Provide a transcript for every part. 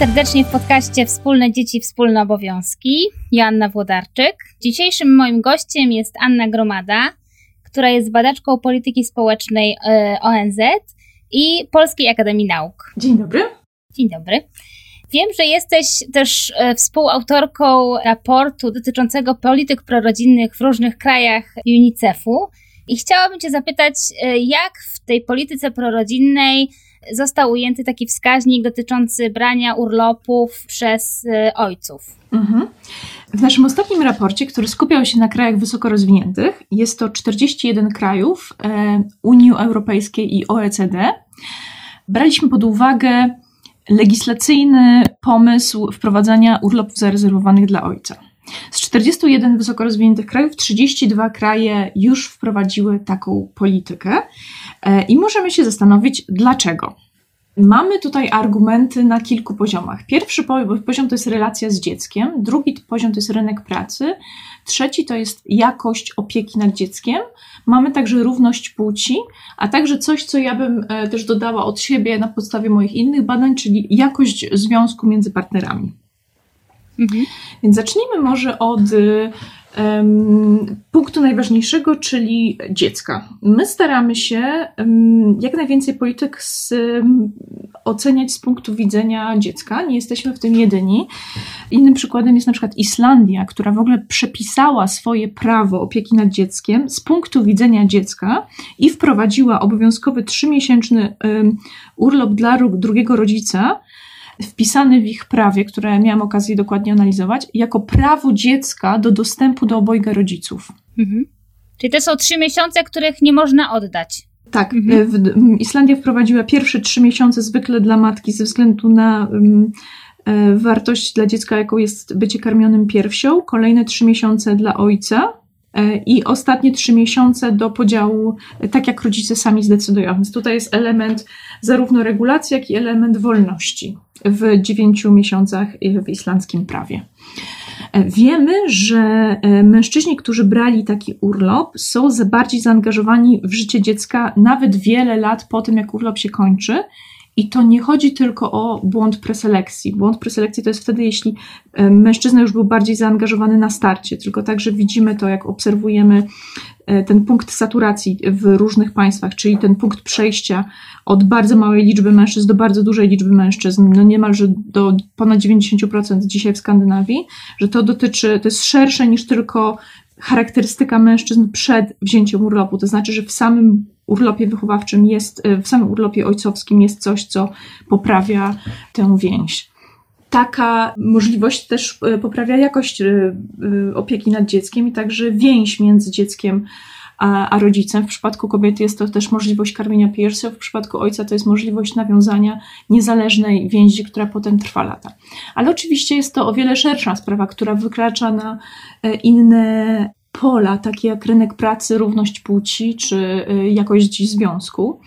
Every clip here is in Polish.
Serdecznie w podcaście Wspólne Dzieci, Wspólne Obowiązki. Joanna Włodarczyk. Dzisiejszym moim gościem jest Anna Gromada, która jest badaczką polityki społecznej e, ONZ i Polskiej Akademii Nauk. Dzień dobry. Dzień dobry. Wiem, że jesteś też e, współautorką raportu dotyczącego polityk prorodzinnych w różnych krajach UNICEF-u i chciałabym Cię zapytać, e, jak w tej polityce prorodzinnej został ujęty taki wskaźnik dotyczący brania urlopów przez e, ojców. Mhm. W naszym ostatnim raporcie, który skupiał się na krajach wysoko rozwiniętych, jest to 41 krajów Unii Europejskiej i OECD, braliśmy pod uwagę legislacyjny pomysł wprowadzania urlopów zarezerwowanych dla ojca. Z 41 wysoko rozwiniętych krajów 32 kraje już wprowadziły taką politykę e, i możemy się zastanowić, dlaczego. Mamy tutaj argumenty na kilku poziomach. Pierwszy poziom to jest relacja z dzieckiem, drugi poziom to jest rynek pracy, trzeci to jest jakość opieki nad dzieckiem. Mamy także równość płci, a także coś, co ja bym e, też dodała od siebie na podstawie moich innych badań, czyli jakość związku między partnerami. Mhm. Więc zacznijmy może od punktu najważniejszego, czyli dziecka. My staramy się jak najwięcej polityk z, oceniać z punktu widzenia dziecka. Nie jesteśmy w tym jedyni. Innym przykładem jest na przykład Islandia, która w ogóle przepisała swoje prawo opieki nad dzieckiem z punktu widzenia dziecka i wprowadziła obowiązkowy trzymiesięczny urlop dla drugiego rodzica wpisany w ich prawie, które miałam okazję dokładnie analizować, jako prawo dziecka do dostępu do obojga rodziców. Mhm. Czyli to są trzy miesiące, których nie można oddać. Tak, mhm. Islandia wprowadziła pierwsze trzy miesiące zwykle dla matki ze względu na um, wartość dla dziecka, jaką jest bycie karmionym piersią, kolejne trzy miesiące dla ojca, E, i ostatnie trzy miesiące do podziału, e, tak jak rodzice sami zdecydują. Więc tutaj jest element zarówno regulacji, jak i element wolności w dziewięciu miesiącach w islandzkim prawie. E, wiemy, że mężczyźni, którzy brali taki urlop, są bardziej zaangażowani w życie dziecka nawet wiele lat po tym, jak urlop się kończy i to nie chodzi tylko o błąd preselekcji. Błąd preselekcji to jest wtedy, jeśli e, mężczyzna już był bardziej zaangażowany na starcie, tylko także widzimy to, jak obserwujemy e, ten punkt saturacji w różnych państwach, czyli ten punkt przejścia od bardzo małej liczby mężczyzn do bardzo dużej liczby mężczyzn, no niemalże do ponad 90% dzisiaj w Skandynawii, że to dotyczy, to jest szersze niż tylko charakterystyka mężczyzn przed wzięciem urlopu. To znaczy, że w samym urlopie wychowawczym jest, w samym urlopie ojcowskim jest coś, co poprawia tę więź. Taka możliwość też e, poprawia jakość e, e, opieki nad dzieckiem i także więź między dzieckiem a, a rodzicem. W przypadku kobiety jest to też możliwość karmienia piersią, w przypadku ojca to jest możliwość nawiązania niezależnej więzi, która potem trwa lata. Ale oczywiście jest to o wiele szersza sprawa, która wykracza na inne pola, takie jak rynek pracy, równość płci czy y, jakość związku.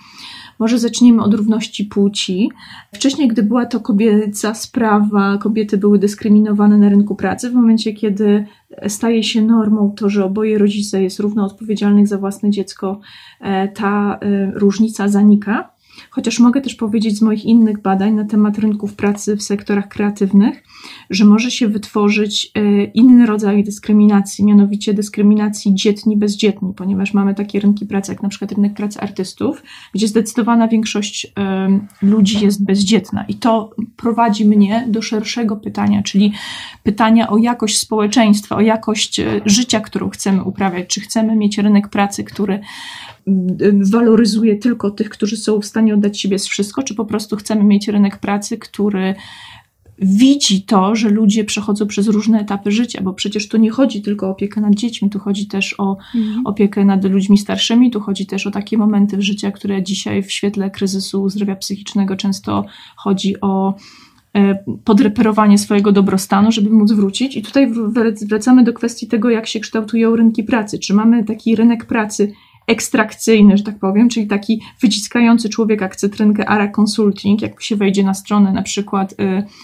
Może zacznijmy od równości płci. Wcześniej, gdy była to kobieca sprawa, kobiety były dyskryminowane na rynku pracy. W momencie, kiedy staje się normą to, że oboje rodzice jest równo odpowiedzialnych za własne dziecko, e, ta e, różnica zanika. Chociaż mogę też powiedzieć z moich innych badań na temat rynków pracy w sektorach kreatywnych, że może się wytworzyć e, inny rodzaj dyskryminacji, mianowicie dyskryminacji dzietni-bezdzietni, ponieważ mamy takie rynki pracy, jak na przykład rynek pracy artystów, gdzie zdecydowana większość e, ludzi jest bezdzietna. I to prowadzi mnie do szerszego pytania, czyli pytania o jakość społeczeństwa, o jakość e, życia, którą chcemy uprawiać. Czy chcemy mieć rynek pracy, który waloryzuje tylko tych, którzy są w stanie oddać siebie z wszystko, czy po prostu chcemy mieć rynek pracy, który widzi to, że ludzie przechodzą przez różne etapy życia, bo przecież tu nie chodzi tylko o opiekę nad dziećmi, tu chodzi też o mhm. opiekę nad ludźmi starszymi, tu chodzi też o takie momenty w życiu, które dzisiaj w świetle kryzysu zdrowia psychicznego często chodzi o e, podreperowanie swojego dobrostanu, żeby móc wrócić. I tutaj wracamy do kwestii tego, jak się kształtują rynki pracy. Czy mamy taki rynek pracy ekstrakcyjny, że tak powiem, czyli taki wyciskający człowiek jak cytrynkę ARA Consulting, jak się wejdzie na stronę na przykład y,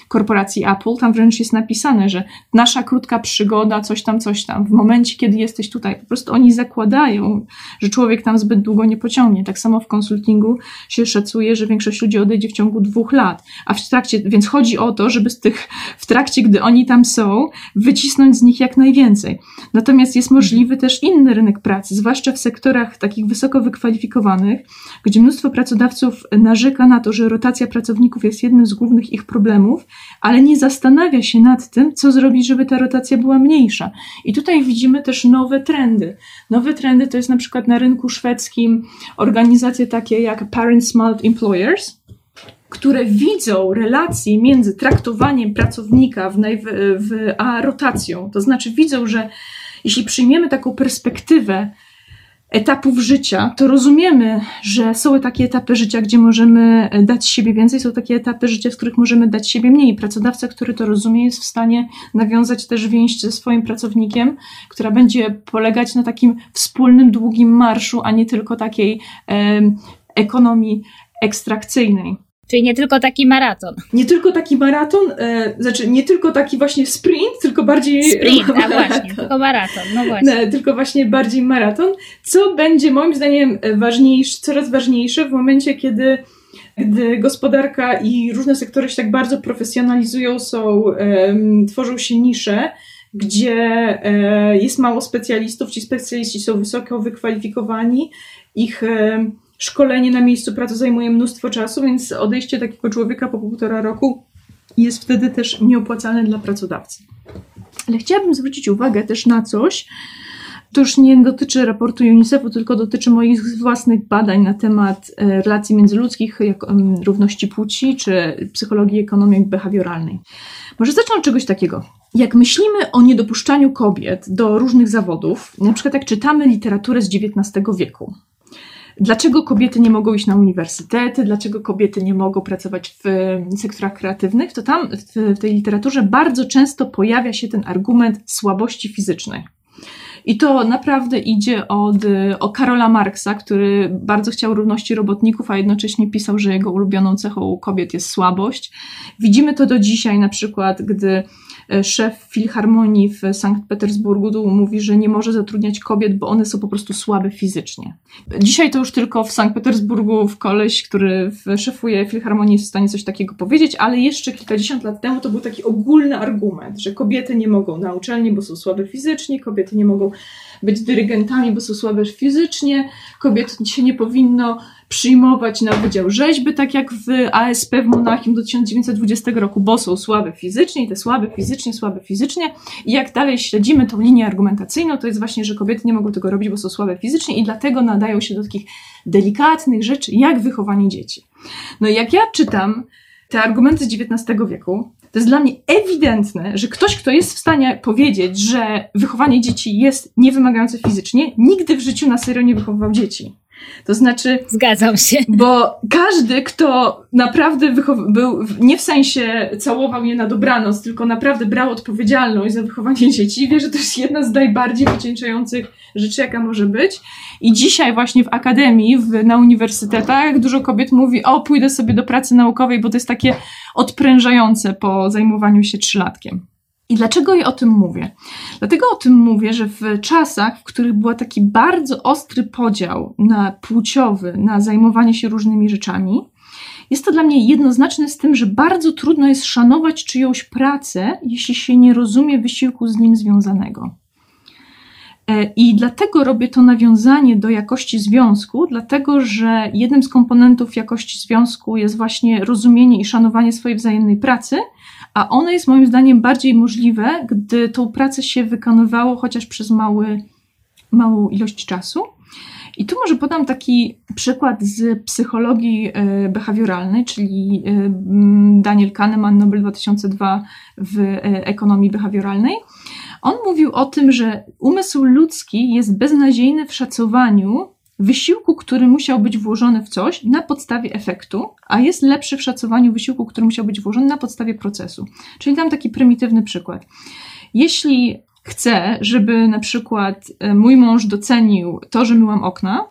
korporacji Apple, tam wręcz jest napisane, że nasza krótka przygoda, coś tam, coś tam, w momencie, kiedy jesteś tutaj, po prostu oni zakładają, że człowiek tam zbyt długo nie pociągnie. Tak samo w konsultingu się szacuje, że większość ludzi odejdzie w ciągu dwóch lat, a w trakcie, więc chodzi o to, żeby z tych, w trakcie, gdy oni tam są, wycisnąć z nich jak najwięcej. Natomiast jest możliwy też inny rynek pracy, zwłaszcza w sektorach takich wysoko wykwalifikowanych, gdzie mnóstwo pracodawców narzeka na to, że rotacja pracowników jest jednym z głównych ich problemów, ale nie zastanawia się nad tym, co zrobić, żeby ta rotacja była mniejsza. I tutaj widzimy też nowe trendy. Nowe trendy to jest na przykład na rynku szwedzkim organizacje takie jak Parent Smart Employers, które widzą relacje między traktowaniem pracownika w, w, a rotacją. To znaczy widzą, że jeśli przyjmiemy taką perspektywę etapów życia, to rozumiemy, że są takie etapy życia, gdzie możemy dać siebie więcej, są takie etapy życia, w których możemy dać siebie mniej. Pracodawca, który to rozumie, jest w stanie nawiązać też więź ze swoim pracownikiem, która będzie polegać na takim wspólnym, długim marszu, a nie tylko takiej e, ekonomii ekstrakcyjnej. Czyli nie tylko taki maraton. Nie tylko taki maraton, e, znaczy nie tylko taki właśnie sprint, tylko bardziej. Sprint, a właśnie, tylko maraton, no właśnie. Nie, tylko właśnie bardziej maraton, co będzie moim zdaniem ważniejsze, coraz ważniejsze w momencie, kiedy gdy gospodarka i różne sektory się tak bardzo profesjonalizują, są, tworzą się nisze, gdzie e, jest mało specjalistów, ci specjaliści są wysoko wykwalifikowani, ich szkolenie na miejscu pracy zajmuje mnóstwo czasu, więc odejście takiego człowieka po półtora roku jest wtedy też nieopłacalne dla pracodawcy. Ale chciałabym zwrócić uwagę też na coś, to już nie dotyczy raportu UNICEF-u, tylko dotyczy moich własnych badań na temat e, relacji międzyludzkich, jak równości płci, czy psychologii ekonomii behawioralnej. Może zacznę od czegoś takiego. Jak myślimy o niedopuszczaniu kobiet do różnych zawodów, na przykład jak czytamy literaturę z XIX wieku, dlaczego kobiety nie mogą iść na uniwersytety, dlaczego kobiety nie mogą pracować w sektorach kreatywnych, to tam w tej literaturze bardzo często pojawia się ten argument słabości fizycznej. I to naprawdę idzie od o Karola Marksa, który bardzo chciał równości robotników, a jednocześnie pisał, że jego ulubioną cechą kobiet jest słabość. Widzimy to do dzisiaj, na przykład, gdy szef Filharmonii w Sankt Petersburgu mówi, że nie może zatrudniać kobiet, bo one są po prostu słabe fizycznie. Dzisiaj to już tylko w Sankt Petersburgu w koleś, który szefuje Filharmonii jest w stanie coś takiego powiedzieć, ale jeszcze kilkadziesiąt lat temu to był taki ogólny argument, że kobiety nie mogą na uczelni, bo są słabe fizycznie, kobiety nie mogą być dyrygentami, bo są słabe fizycznie, kobiet się nie powinno przyjmować na Wydział Rzeźby, tak jak w ASP w Monachium do 1920 roku, bo są słabe fizycznie i te słabe fizycznie, słabe fizycznie. I jak dalej śledzimy tą linię argumentacyjną, to jest właśnie, że kobiety nie mogą tego robić, bo są słabe fizycznie i dlatego nadają się do takich delikatnych rzeczy, jak wychowanie dzieci. No i jak ja czytam te argumenty z XIX wieku, to jest dla mnie ewidentne, że ktoś, kto jest w stanie powiedzieć, że wychowanie dzieci jest niewymagające fizycznie, nigdy w życiu na serio nie wychowywał dzieci. To znaczy. Zgadzam się. Bo każdy, kto naprawdę był, nie w sensie całował je na dobranoc, tylko naprawdę brał odpowiedzialność za wychowanie dzieci, wie, że to jest jedna z najbardziej wycieńczających rzeczy, jaka może być. I dzisiaj, właśnie w akademii, w, na uniwersytetach, dużo kobiet mówi: O, pójdę sobie do pracy naukowej, bo to jest takie odprężające po zajmowaniu się trzylatkiem. I dlaczego ja o tym mówię? Dlatego o tym mówię, że w czasach, w których był taki bardzo ostry podział na płciowy, na zajmowanie się różnymi rzeczami, jest to dla mnie jednoznaczne z tym, że bardzo trudno jest szanować czyjąś pracę, jeśli się nie rozumie wysiłku z nim związanego. E, I dlatego robię to nawiązanie do jakości związku, dlatego że jednym z komponentów jakości związku jest właśnie rozumienie i szanowanie swojej wzajemnej pracy, a ono jest moim zdaniem bardziej możliwe, gdy tą pracę się wykonywało chociaż przez mały, małą ilość czasu. I tu może podam taki przykład z psychologii e, behawioralnej, czyli e, Daniel Kahneman, Nobel 2002 w e, ekonomii behawioralnej. On mówił o tym, że umysł ludzki jest beznadziejny w szacowaniu wysiłku, który musiał być włożony w coś na podstawie efektu, a jest lepszy w szacowaniu wysiłku, który musiał być włożony na podstawie procesu. Czyli dam taki prymitywny przykład. Jeśli chcę, żeby na przykład e, mój mąż docenił to, że myłam okna,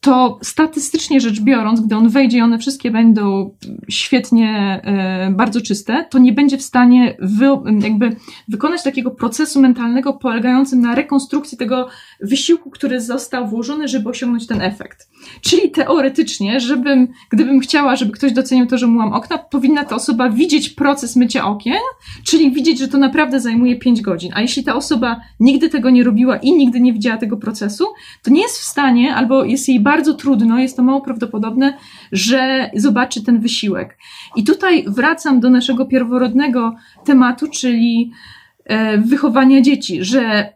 to statystycznie rzecz biorąc, gdy on wejdzie i one wszystkie będą świetnie, e, bardzo czyste, to nie będzie w stanie wy, jakby wykonać takiego procesu mentalnego polegającym na rekonstrukcji tego wysiłku, który został włożony, żeby osiągnąć ten efekt. Czyli teoretycznie, żebym, gdybym chciała, żeby ktoś docenił to, że myłam okna, powinna ta osoba widzieć proces mycia okien, czyli widzieć, że to naprawdę zajmuje 5 godzin. A jeśli ta osoba nigdy tego nie robiła i nigdy nie widziała tego procesu, to nie jest w stanie, albo jest jej bardzo trudno, jest to mało prawdopodobne, że zobaczy ten wysiłek. I tutaj wracam do naszego pierworodnego tematu, czyli e, wychowania dzieci, że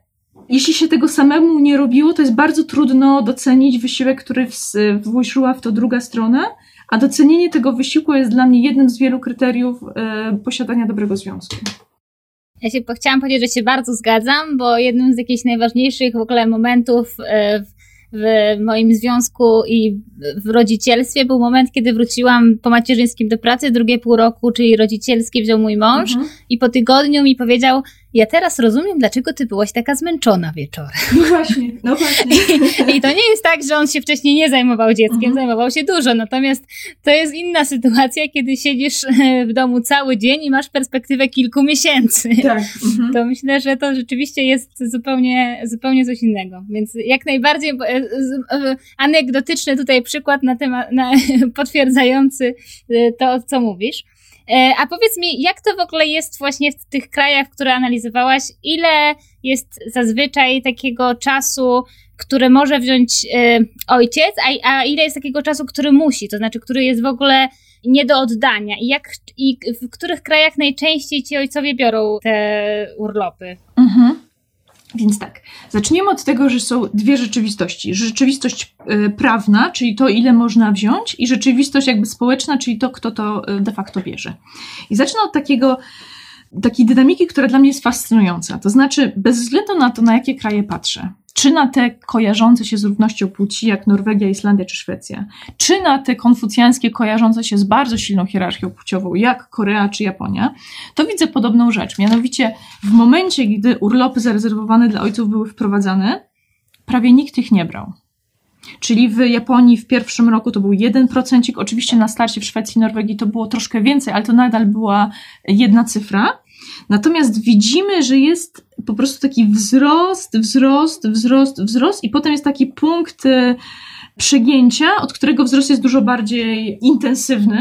jeśli się tego samemu nie robiło, to jest bardzo trudno docenić wysiłek, który włożyła w to druga strona, a docenienie tego wysiłku jest dla mnie jednym z wielu kryteriów e, posiadania dobrego związku. Ja się chciałam powiedzieć, że się bardzo zgadzam, bo jednym z jakichś najważniejszych w ogóle momentów e, w w moim związku i w rodzicielstwie był moment, kiedy wróciłam po macierzyńskim do pracy, drugie pół roku, czyli rodzicielskie wziął mój mąż mhm. i po tygodniu mi powiedział, ja teraz rozumiem, dlaczego ty byłaś taka zmęczona wieczorem. No właśnie, no właśnie. I, I, to nie jest tak, że on się wcześniej nie zajmował dzieckiem, mhm. zajmował się dużo, natomiast to jest inna sytuacja, kiedy siedzisz w domu cały dzień i masz perspektywę kilku miesięcy. Tak. Mhm. To myślę, że to rzeczywiście jest zupełnie, zupełnie coś innego. Więc jak najbardziej e, e, anegdotyczny tutaj przykład na temat, na, potwierdzający e, to, co mówisz. E, a powiedz mi, jak to w ogóle jest właśnie w tych krajach, które analizowałaś? Ile jest zazwyczaj takiego czasu, który może wziąć e, ojciec, a, a ile jest takiego czasu, który musi, to znaczy, który jest w ogóle nie do oddania? I, jak, I w których krajach najczęściej ci ojcowie biorą te urlopy? Mhm. Więc tak, zaczniemy od tego, że są dwie rzeczywistości. Rzeczywistość y, prawna, czyli to, ile można wziąć, i rzeczywistość jakby społeczna, czyli to, kto to y, de facto bierze. I zacznę od takiego, takiej dynamiki, która dla mnie jest fascynująca. To znaczy, bez względu na to, na jakie kraje patrzę, czy na te kojarzące się z równością płci, jak Norwegia, Islandia czy Szwecja, czy na te konfucjańskie kojarzące się z bardzo silną hierarchią płciową, jak Korea czy Japonia, to widzę podobną rzecz. Mianowicie, w momencie, gdy urlopy zarezerwowane dla ojców były wprowadzane, prawie nikt ich nie brał. Czyli w Japonii w pierwszym roku to był 1%, oczywiście na starcie w Szwecji i Norwegii to było troszkę więcej, ale to nadal była jedna cyfra. Natomiast widzimy, że jest po prostu taki wzrost, wzrost, wzrost, wzrost i potem jest taki punkt e, przegięcia, od którego wzrost jest dużo bardziej intensywny.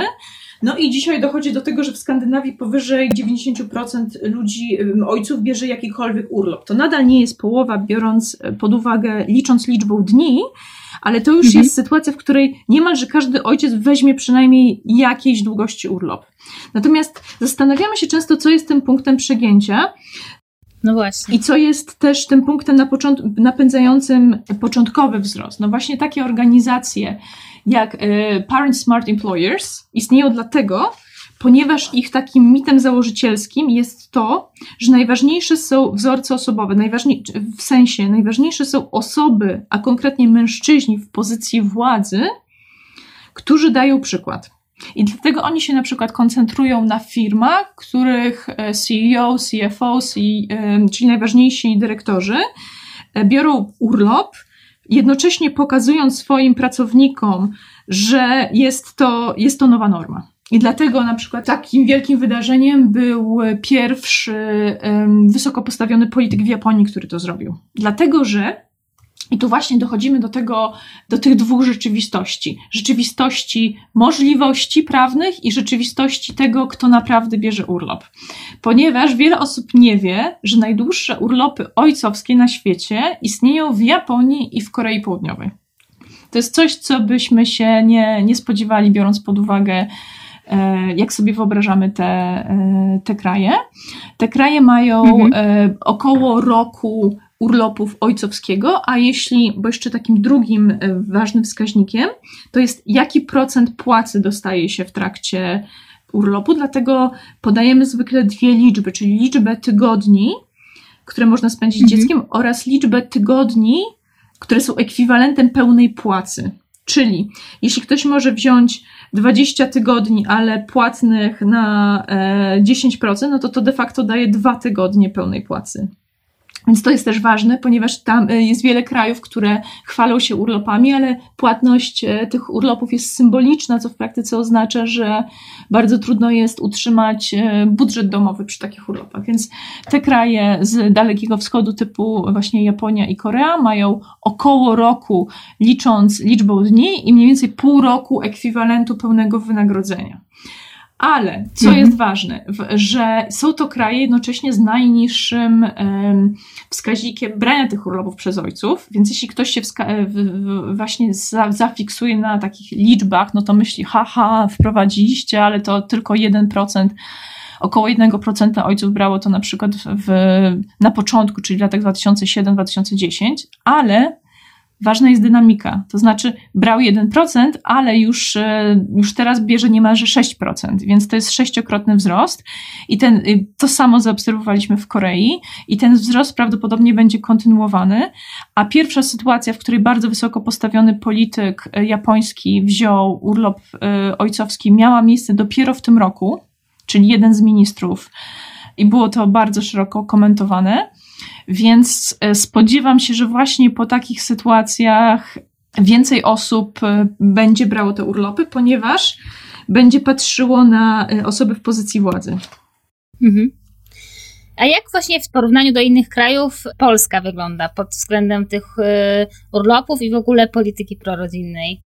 No i dzisiaj dochodzi do tego, że w Skandynawii powyżej 90% ludzi, ojców bierze jakikolwiek urlop. To nadal nie jest połowa, biorąc pod uwagę, licząc liczbą dni, ale to już mhm. jest sytuacja, w której niemalże każdy ojciec weźmie przynajmniej jakiejś długości urlop. Natomiast zastanawiamy się często, co jest tym punktem przegięcia. No właśnie. I co jest też tym punktem na napędzającym początkowy wzrost? No właśnie takie organizacje jak y, Parent Smart Employers istnieją dlatego, ponieważ ich takim mitem założycielskim jest to, że najważniejsze są wzorce osobowe, najważniej, w sensie najważniejsze są osoby, a konkretnie mężczyźni w pozycji władzy, którzy dają przykład. I dlatego oni się na przykład koncentrują na firmach, których e, CEO, CFO, e, czyli najważniejsi dyrektorzy, e, biorą urlop, jednocześnie pokazując swoim pracownikom, że jest to, jest to nowa norma. I dlatego na przykład takim wielkim wydarzeniem był pierwszy um, wysoko postawiony polityk w Japonii, który to zrobił. Dlatego, że i tu właśnie dochodzimy do tego, do tych dwóch rzeczywistości. Rzeczywistości możliwości prawnych i rzeczywistości tego, kto naprawdę bierze urlop. Ponieważ wiele osób nie wie, że najdłuższe urlopy ojcowskie na świecie istnieją w Japonii i w Korei Południowej. To jest coś, co byśmy się nie, nie spodziewali, biorąc pod uwagę E, jak sobie wyobrażamy te, e, te kraje. Te kraje mają mhm. E, około roku urlopów ojcowskiego, a jeśli, bo jeszcze takim drugim ważnym wskaźnikiem, to jest jaki procent płacy dostaje się w trakcie urlopu, dlatego podajemy zwykle dwie liczby, czyli liczbę tygodni, które można spędzić mhm. dzieckiem oraz liczbę tygodni, które są ekwiwalentem pełnej płacy. Czyli jeśli ktoś może wziąć 20 tygodni, ale płatnych na 10%, e, no to to de facto daje dwa tygodnie pełnej płacy. Więc to jest też ważne, ponieważ tam e, jest wiele krajów, które chwalą się urlopami, ale płatność e, tych urlopów jest symboliczna, co w praktyce oznacza, że bardzo trudno jest utrzymać e, budżet domowy przy takich urlopach. Więc te kraje z Dalekiego Wschodu, typu właśnie Japonia i Korea, mają około roku, licząc liczbą dni, i mniej więcej pół roku ekwiwalentu pełnego wynagrodzenia. Ale co mhm. jest ważne, że są to kraje jednocześnie z najniższym wskaźnikiem brania tych urlopów przez ojców, więc jeśli ktoś się właśnie za zafiksuje na takich liczbach, no to myśli, haha, wprowadziliście, ale to tylko 1%. Około 1% ojców brało to na przykład w, na początku, czyli w latach 2007-2010, ale ważna jest dynamika. To znaczy, brał 1%, ale już, e, już teraz bierze niemalże 6%, więc to jest sześciokrotny wzrost. I ten, y, to samo zaobserwowaliśmy w Korei, i ten wzrost prawdopodobnie będzie kontynuowany. A pierwsza sytuacja, w której bardzo wysoko postawiony polityk e, japoński wziął urlop e, ojcowski, miała miejsce dopiero w tym roku, czyli jeden z ministrów, i było to bardzo szeroko komentowane. Więc e, spodziewam się, że właśnie po takich sytuacjach więcej osób e, będzie brało te urlopy, ponieważ będzie patrzyło na e, osoby w pozycji władzy. Mhm. A jak właśnie w porównaniu do innych krajów Polska wygląda pod względem tych urlopów i w ogóle polityki prorodzinnej?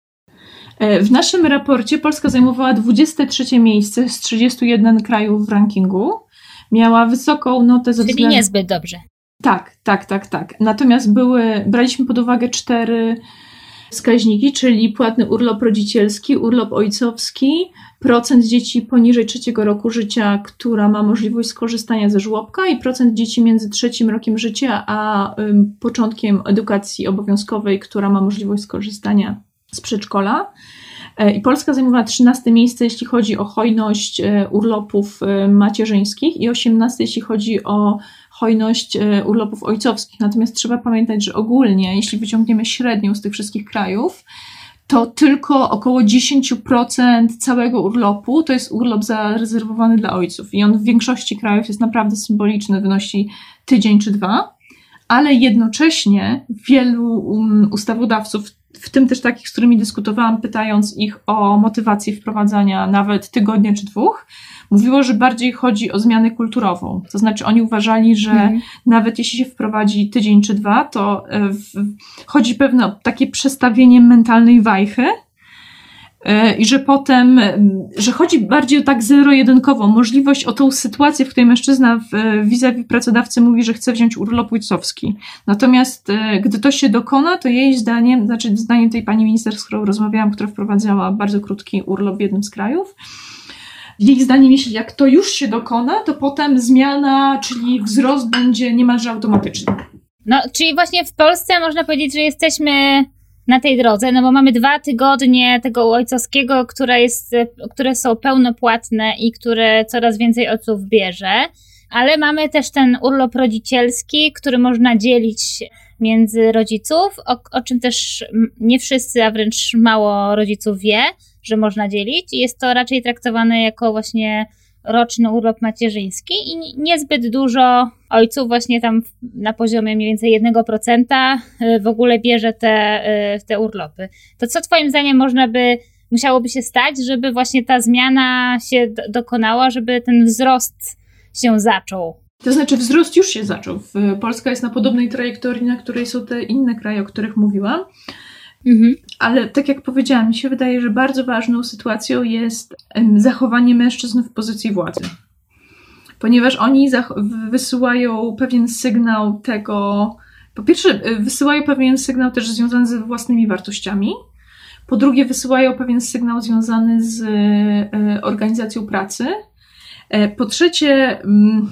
W naszym raporcie Polska zajmowała 23 miejsce z 31 krajów w rankingu. Miała wysoką notę ze względu... Czyli niezbyt dobrze. Tak, tak, tak, tak. Natomiast były, braliśmy pod uwagę cztery wskaźniki, czyli płatny urlop rodzicielski, urlop ojcowski, procent dzieci poniżej trzeciego roku życia, która ma możliwość skorzystania ze żłobka i procent dzieci między trzecim rokiem życia a ym, początkiem edukacji obowiązkowej, która ma możliwość skorzystania z przedszkola. E, I Polska zajmowała 13 miejsce, jeśli chodzi o hojność e, urlopów e, macierzyńskich i 18, jeśli chodzi o hojność e, urlopów ojcowskich. Natomiast trzeba pamiętać, że ogólnie, jeśli wyciągniemy średnią z tych wszystkich krajów, to tylko około 10% całego urlopu to jest urlop zarezerwowany dla ojców. I on w większości krajów jest naprawdę symboliczny, wynosi tydzień czy dwa, ale jednocześnie wielu um, ustawodawców, w tym też takich, z którymi dyskutowałam, pytając ich o motywację wprowadzania nawet tygodnia czy dwóch, mówiło, że bardziej chodzi o zmianę kulturową. To znaczy oni uważali, że mhm. nawet jeśli się wprowadzi tydzień czy dwa, to e, w, chodzi pewne o takie przestawienie mentalnej wajchy, i że potem, że chodzi bardziej o tak zero-jedynkową możliwość, o tą sytuację, w której mężczyzna w vis pracodawcy mówi, że chce wziąć urlop ojcowski. Natomiast e, gdy to się dokona, to jej zdaniem, znaczy zdaniem tej pani minister, z którą rozmawiałam, która wprowadzała bardzo krótki urlop w jednym z krajów, jej zdaniem, jeśli jak to już się dokona, to potem zmiana, czyli wzrost będzie niemalże automatyczny. No, czyli właśnie w Polsce można powiedzieć, że jesteśmy na tej drodze, no bo mamy dwa tygodnie tego ojcowskiego, które, jest, które są pełnopłatne i które coraz więcej ojców bierze, ale mamy też ten urlop rodzicielski, który można dzielić między rodziców, o, o czym też nie wszyscy, a wręcz mało rodziców wie że można dzielić. Jest to raczej traktowane jako właśnie roczny urlop macierzyński i niezbyt dużo ojców właśnie tam na poziomie mniej więcej 1% y, w ogóle bierze te, y, te urlopy. To co twoim zdaniem można by, musiałoby się stać, żeby właśnie ta zmiana się dokonała, żeby ten wzrost się zaczął? To znaczy wzrost już się zaczął. Polska jest na podobnej trajektorii, na której są te inne kraje, o których mówiłam. Mhm. Ale tak jak powiedziałam, mi się wydaje, że bardzo ważną sytuacją jest zachowanie mężczyzn w pozycji władzy. Ponieważ oni wysyłają pewien sygnał tego, po pierwsze, y, wysyłają pewien sygnał też związany ze własnymi wartościami. Po drugie, wysyłają pewien sygnał związany z y, organizacją pracy. E, po trzecie, mm,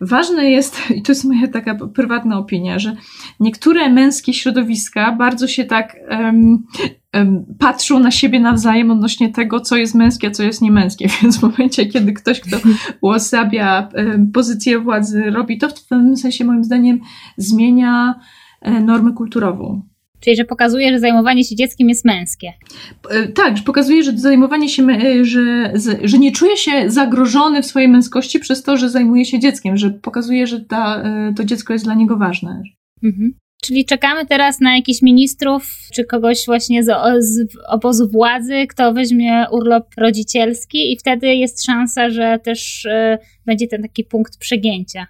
ważne jest, i to jest moja taka prywatna opinia, że niektóre męskie środowiska bardzo się tak um, um, patrzą na siebie nawzajem odnośnie tego, co jest męskie, a co jest niemęskie. Więc w momencie, kiedy ktoś, kto uosabia pozycję władzy, robi to, w pewnym sensie, moim zdaniem, zmienia e, normę kulturową. Czyli, że pokazuje, że zajmowanie się dzieckiem jest męskie. E, tak, że pokazuje, że zajmowanie się, e, że, że nie czuje się zagrożony w swojej męskości przez to, że zajmuje się dzieckiem, że pokazuje, że ta, e, to dziecko jest dla niego ważne. Mhm. Czyli czekamy teraz na jakichś ministrów, czy kogoś właśnie z, z obozu władzy, kto weźmie urlop rodzicielski i wtedy jest szansa, że też y, będzie ten taki punkt przegięcia.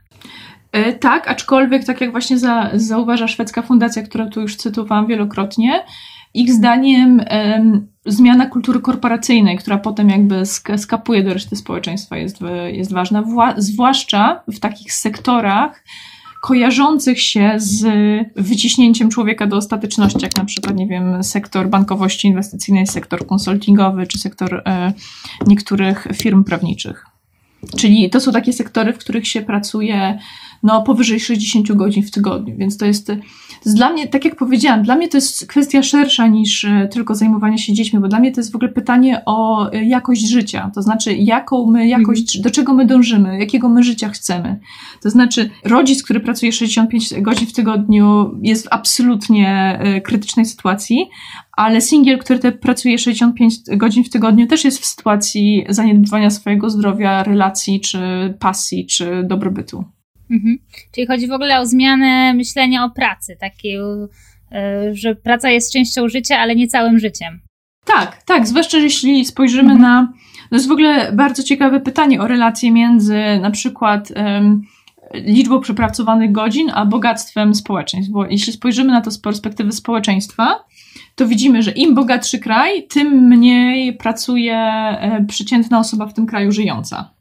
E, tak, aczkolwiek, tak jak właśnie za, zauważa szwedzka fundacja, którą tu już cytowałam wielokrotnie, ich zdaniem zmiana kultury korporacyjnej, która potem jakby skapuje do reszty społeczeństwa jest, jest ważna, Wła, zwłaszcza w takich sektorach kojarzących się z wyciśnięciem człowieka do ostateczności, jak na przykład, nie wiem, sektor bankowości inwestycyjnej, sektor konsultingowy, czy sektor e, niektórych firm prawniczych. Czyli to są takie sektory, w których się pracuje no, powyżej 60 godzin w tygodniu, więc to jest, to jest dla mnie, tak jak powiedziałam, dla mnie to jest kwestia szersza niż e, tylko zajmowanie się dziećmi, bo dla mnie to jest w ogóle pytanie o e, jakość życia, to znaczy jaką my jakość, do czego my dążymy, jakiego my życia chcemy. To znaczy rodzic, który pracuje 65 godzin w tygodniu jest w absolutnie e, krytycznej sytuacji, ale singiel, który te pracuje 65 godzin w tygodniu, też jest w sytuacji zaniedbywania swojego zdrowia, relacji, czy pasji, czy dobrobytu. Mhm. Czyli chodzi w ogóle o zmianę myślenia o pracy, takie, że praca jest częścią życia, ale nie całym życiem. Tak, tak, zwłaszcza jeśli spojrzymy mhm. na. To jest w ogóle bardzo ciekawe pytanie o relacje między na przykład um, liczbą przepracowanych godzin, a bogactwem społeczeństw. Bo jeśli spojrzymy na to z perspektywy społeczeństwa, to widzimy, że im bogatszy kraj, tym mniej pracuje e, przeciętna osoba w tym kraju żyjąca.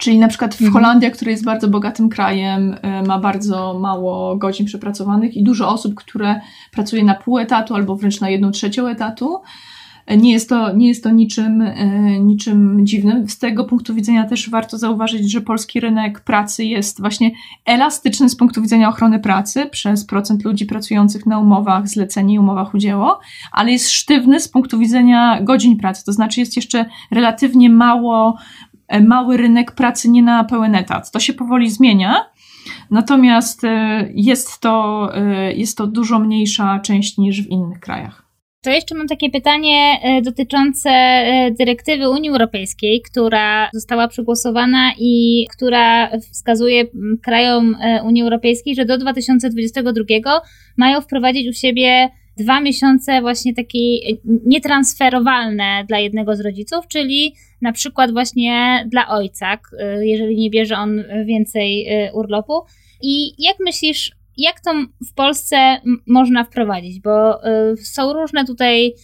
Czyli na przykład w mhm. Holandia, która jest bardzo bogatym krajem, e, ma bardzo mało godzin przepracowanych i dużo osób, które pracuje na pół etatu albo wręcz na jedną trzecią etatu. E, nie jest to, nie jest to niczym, e, niczym dziwnym. Z tego punktu widzenia też warto zauważyć, że polski rynek pracy jest właśnie elastyczny z punktu widzenia ochrony pracy przez procent ludzi pracujących na umowach zlecenie i umowach udzieło, ale jest sztywny z punktu widzenia godzin pracy. To znaczy jest jeszcze relatywnie mało mały rynek pracy nie na pełen etat. To się powoli zmienia, natomiast e, jest to, e, jest to dużo mniejsza część niż w innych krajach. To jeszcze mam takie pytanie dotyczące dyrektywy Unii Europejskiej, która została przegłosowana i która wskazuje krajom Unii Europejskiej, że do 2022 mają wprowadzić u siebie dwa miesiące właśnie takie nietransferowalne dla jednego z rodziców, czyli na przykład właśnie dla ojca, jeżeli nie bierze on więcej y, urlopu. I jak myślisz, jak to w Polsce można wprowadzić? Bo y, są różne tutaj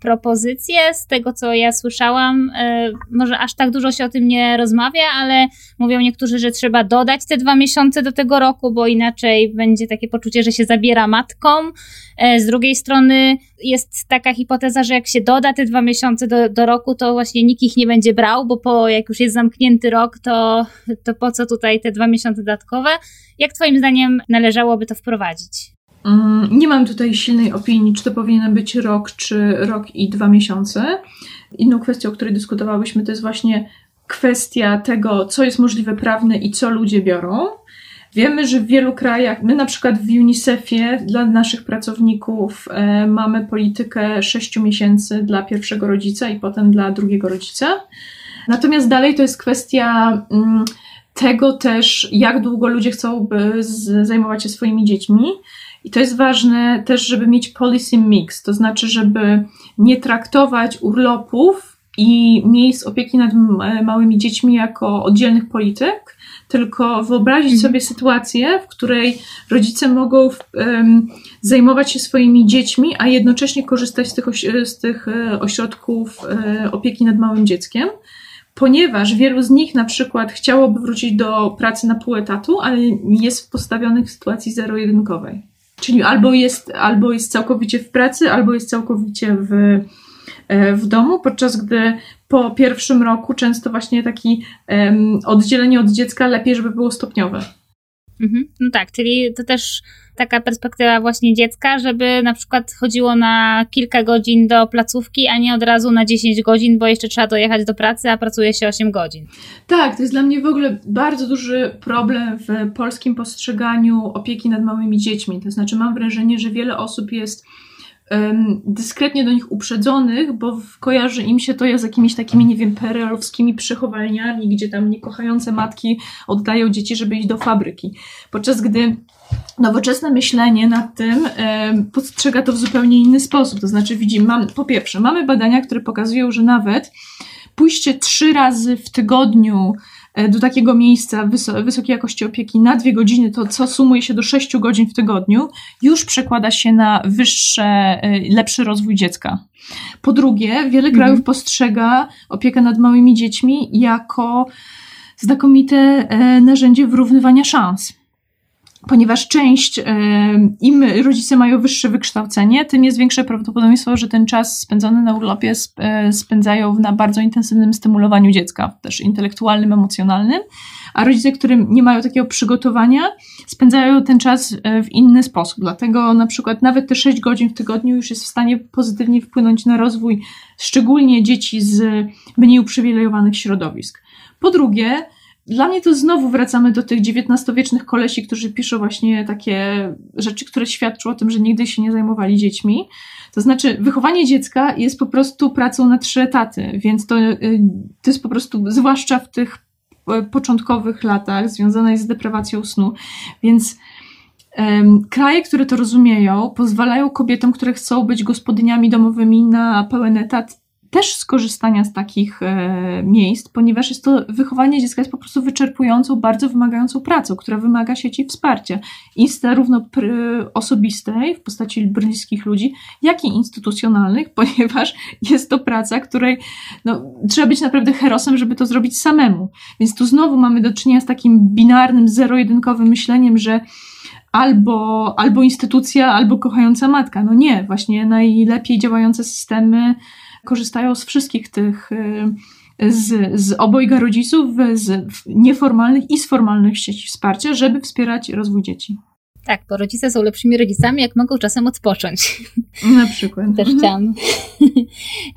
propozycje z tego, co ja słyszałam. E, może aż tak dużo się o tym nie rozmawia, ale mówią niektórzy, że trzeba dodać te dwa miesiące do tego roku, bo inaczej będzie takie poczucie, że się zabiera matką. E, z drugiej strony jest taka hipoteza, że jak się doda te dwa miesiące do, do roku, to właśnie nikt ich nie będzie brał, bo po, jak już jest zamknięty rok, to, to po co tutaj te dwa miesiące dodatkowe? Jak Twoim zdaniem należałoby to wprowadzić? Mm, nie mam tutaj silnej opinii, czy to powinien być rok, czy rok i dwa miesiące. Inną kwestią, o której dyskutowałyśmy, to jest właśnie kwestia tego, co jest możliwe prawne i co ludzie biorą. Wiemy, że w wielu krajach, my na przykład w UNICEF-ie dla naszych pracowników e, mamy politykę 6 miesięcy dla pierwszego rodzica i potem dla drugiego rodzica. Natomiast dalej to jest kwestia mm, tego też, jak długo ludzie chcą zajmować się swoimi dziećmi. I to jest ważne też, żeby mieć policy mix, to znaczy, żeby nie traktować urlopów i miejsc opieki nad małymi dziećmi jako oddzielnych polityk, tylko wyobrazić mhm. sobie sytuację, w której rodzice mogą um, zajmować się swoimi dziećmi, a jednocześnie korzystać z tych, z tych e, ośrodków e, opieki nad małym dzieckiem ponieważ wielu z nich na przykład chciałoby wrócić do pracy na pół etatu, ale jest postawionych w sytuacji zero-jedynkowej. Czyli albo jest, albo jest całkowicie w pracy, albo jest całkowicie w, w domu, podczas gdy po pierwszym roku często właśnie taki um, oddzielenie od dziecka lepiej, żeby było stopniowe. Mhm. No tak, czyli to też taka perspektywa właśnie dziecka, żeby na przykład chodziło na kilka godzin do placówki, a nie od razu na 10 godzin, bo jeszcze trzeba dojechać do pracy, a pracuje się 8 godzin. Tak, to jest dla mnie w ogóle bardzo duży problem w polskim postrzeganiu opieki nad małymi dziećmi. To znaczy mam wrażenie, że wiele osób jest dyskretnie do nich uprzedzonych, bo kojarzy im się to z jakimiś takimi, nie wiem, perelowskimi przechowalniami, gdzie tam niekochające matki oddają dzieci, żeby iść do fabryki. Podczas gdy nowoczesne myślenie nad tym postrzega to w zupełnie inny sposób. To znaczy, widzimy, mam, po pierwsze, mamy badania, które pokazują, że nawet pójście trzy razy w tygodniu do takiego miejsca wys- wysokiej jakości opieki na dwie godziny, to co sumuje się do sześciu godzin w tygodniu, już przekłada się na wyższy, e, lepszy rozwój dziecka. Po drugie, wiele mhm. krajów postrzega opiekę nad małymi dziećmi jako znakomite e, narzędzie wyrównywania szans ponieważ część, im rodzice mają wyższe wykształcenie, tym jest większe prawdopodobieństwo, że ten czas spędzony na urlopie e, spędzają na bardzo intensywnym stymulowaniu dziecka, też intelektualnym, emocjonalnym, a rodzice, którym nie mają takiego przygotowania, spędzają ten czas e, w inny sposób. Dlatego na przykład nawet te 6 godzin w tygodniu już jest w stanie pozytywnie wpłynąć na rozwój szczególnie dzieci z mniej uprzywilejowanych środowisk. Po drugie, dla mnie to znowu wracamy do tych XIX-wiecznych kolesi, którzy piszą właśnie takie rzeczy, które świadczą o tym, że nigdy się nie zajmowali dziećmi. To znaczy, wychowanie dziecka jest po prostu pracą na trzy etaty, więc to, y, to jest po prostu, zwłaszcza w tych e, początkowych latach, związane z deprawacją snu. Więc kraje, które to rozumieją, pozwalają kobietom, które chcą być gospodyniami domowymi na pełen etat, też skorzystania z takich e, miejsc, ponieważ jest to wychowanie dziecka jest po prostu wyczerpującą, bardzo wymagającą pracą, która wymaga sieci wsparcia i zarówno osobistej w postaci bliskich ludzi, jak i instytucjonalnych, ponieważ jest to praca, której no, trzeba być naprawdę herosem, żeby to zrobić samemu. Więc tu znowu mamy do czynienia z takim binarnym, zero-jedynkowym myśleniem, że albo, albo instytucja, albo kochająca matka. No nie, właśnie najlepiej działające systemy korzystają z wszystkich tych y, z, z obojga rodziców, z nieformalnych i z formalnych sieci wsparcia, żeby wspierać rozwój dzieci. Tak, bo rodzice są lepszymi rodzicami, jak mogą czasem odpocząć. Na przykład. Też chciałam.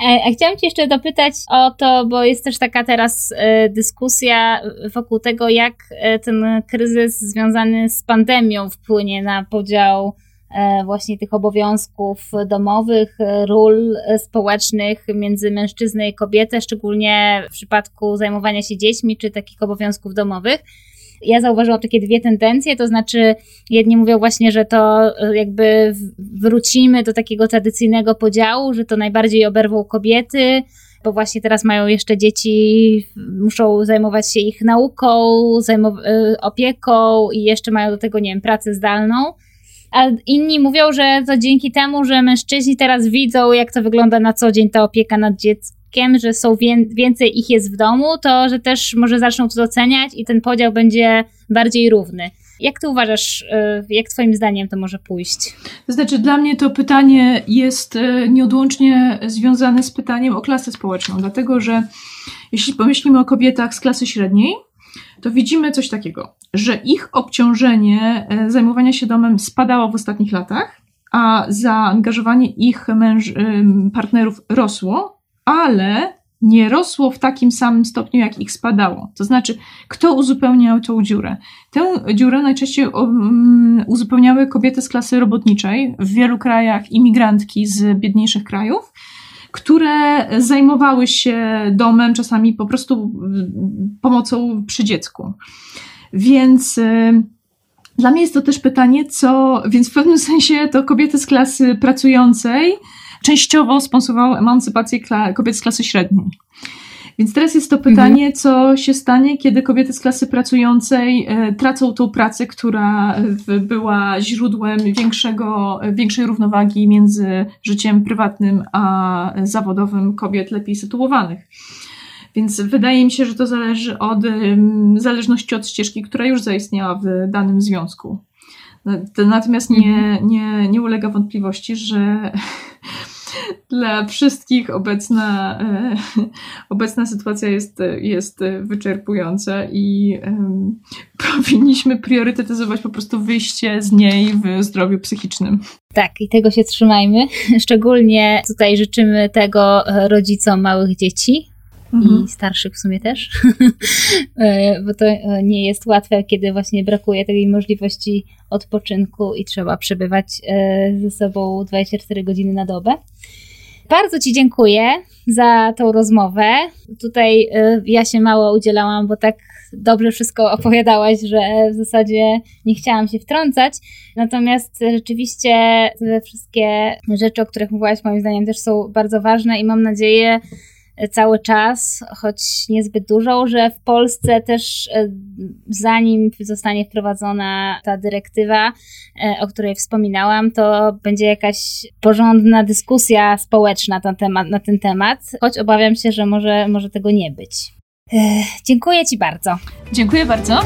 E, a chciałam Cię jeszcze dopytać o to, bo jest też taka teraz e, dyskusja wokół tego, jak e, ten kryzys związany z pandemią wpłynie na podział właśnie tych obowiązków domowych, e, ról e, społecznych między mężczyznę i kobietę, szczególnie w przypadku zajmowania się dziećmi czy takich obowiązków domowych. Ja zauważyłam takie dwie tendencje, to znaczy jedni mówią właśnie, że to jakby wrócimy do takiego tradycyjnego podziału, że to najbardziej oberwą kobiety, bo właśnie teraz mają jeszcze dzieci, muszą zajmować się ich nauką, opieką i jeszcze mają do tego, nie wiem, pracę zdalną a inni mówią, że to dzięki temu, że mężczyźni teraz widzą, jak to wygląda na co dzień ta opieka nad dzieckiem, że są więcej ich jest w domu, to że też może zaczną to doceniać i ten podział będzie bardziej równy. Jak ty uważasz, y, jak twoim zdaniem to może pójść? To znaczy, dla mnie to pytanie jest y, nieodłącznie związane z pytaniem o klasę społeczną, dlatego że jeśli pomyślimy o kobietach z klasy średniej, to widzimy coś takiego, że ich obciążenie e, zajmowania się domem spadało w ostatnich latach, a zaangażowanie ich męż, partnerów rosło, ale nie rosło w takim samym stopniu, jak ich spadało. To znaczy, kto uzupełniał tą dziurę? Tę dziurę najczęściej uzupełniały kobiety z klasy robotniczej, w wielu krajach imigrantki z biedniejszych krajów, które zajmowały się domem, czasami po prostu pomocą przy dziecku. Więc y, dla mnie jest to też pytanie, co, więc w pewnym sensie to kobiety z klasy pracującej częściowo sponsorowały emancypację kobiet z klasy średniej. Więc teraz jest to pytanie, mhm. co się stanie, kiedy kobiety z klasy pracującej e, tracą tą pracę, która była źródłem większego, większej równowagi między życiem prywatnym a zawodowym kobiet lepiej sytuowanych. Więc wydaje mi się, że to zależy od zależności od ścieżki, która już zaistniała w danym związku. Natomiast nie, mhm. nie, nie ulega wątpliwości, że dla wszystkich obecna, e, obecna sytuacja jest, jest wyczerpująca i um, powinniśmy priorytetyzować po prostu wyjście z niej w zdrowiu psychicznym. Tak, i tego się trzymajmy. Szczególnie tutaj życzymy tego rodzicom małych dzieci, mhm. i starszych w sumie też, e, bo to e, nie jest łatwe, kiedy właśnie brakuje takiej możliwości odpoczynku i trzeba przebywać e, ze sobą 24 godziny na dobę. Bardzo Ci dziękuję za tą rozmowę. Tutaj ja się mało udzielałam, bo tak dobrze wszystko opowiadałaś, że w zasadzie nie chciałam się wtrącać. Natomiast rzeczywiście te wszystkie rzeczy, o których mówiłaś, moim zdaniem też są bardzo ważne i mam nadzieję, cały czas, choć niezbyt dużą, że w Polsce też e, zanim zostanie wprowadzona ta dyrektywa, e, o której wspominałam, to będzie jakaś porządna dyskusja społeczna na ten temat, na ten temat choć obawiam się, że może, może tego nie być. E, dziękuję Ci bardzo. Dziękuję bardzo.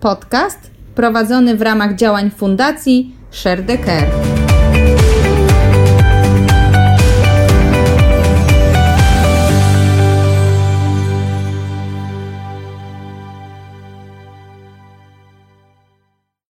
Podcast prowadzony w ramach działań Fundacji Share the Care.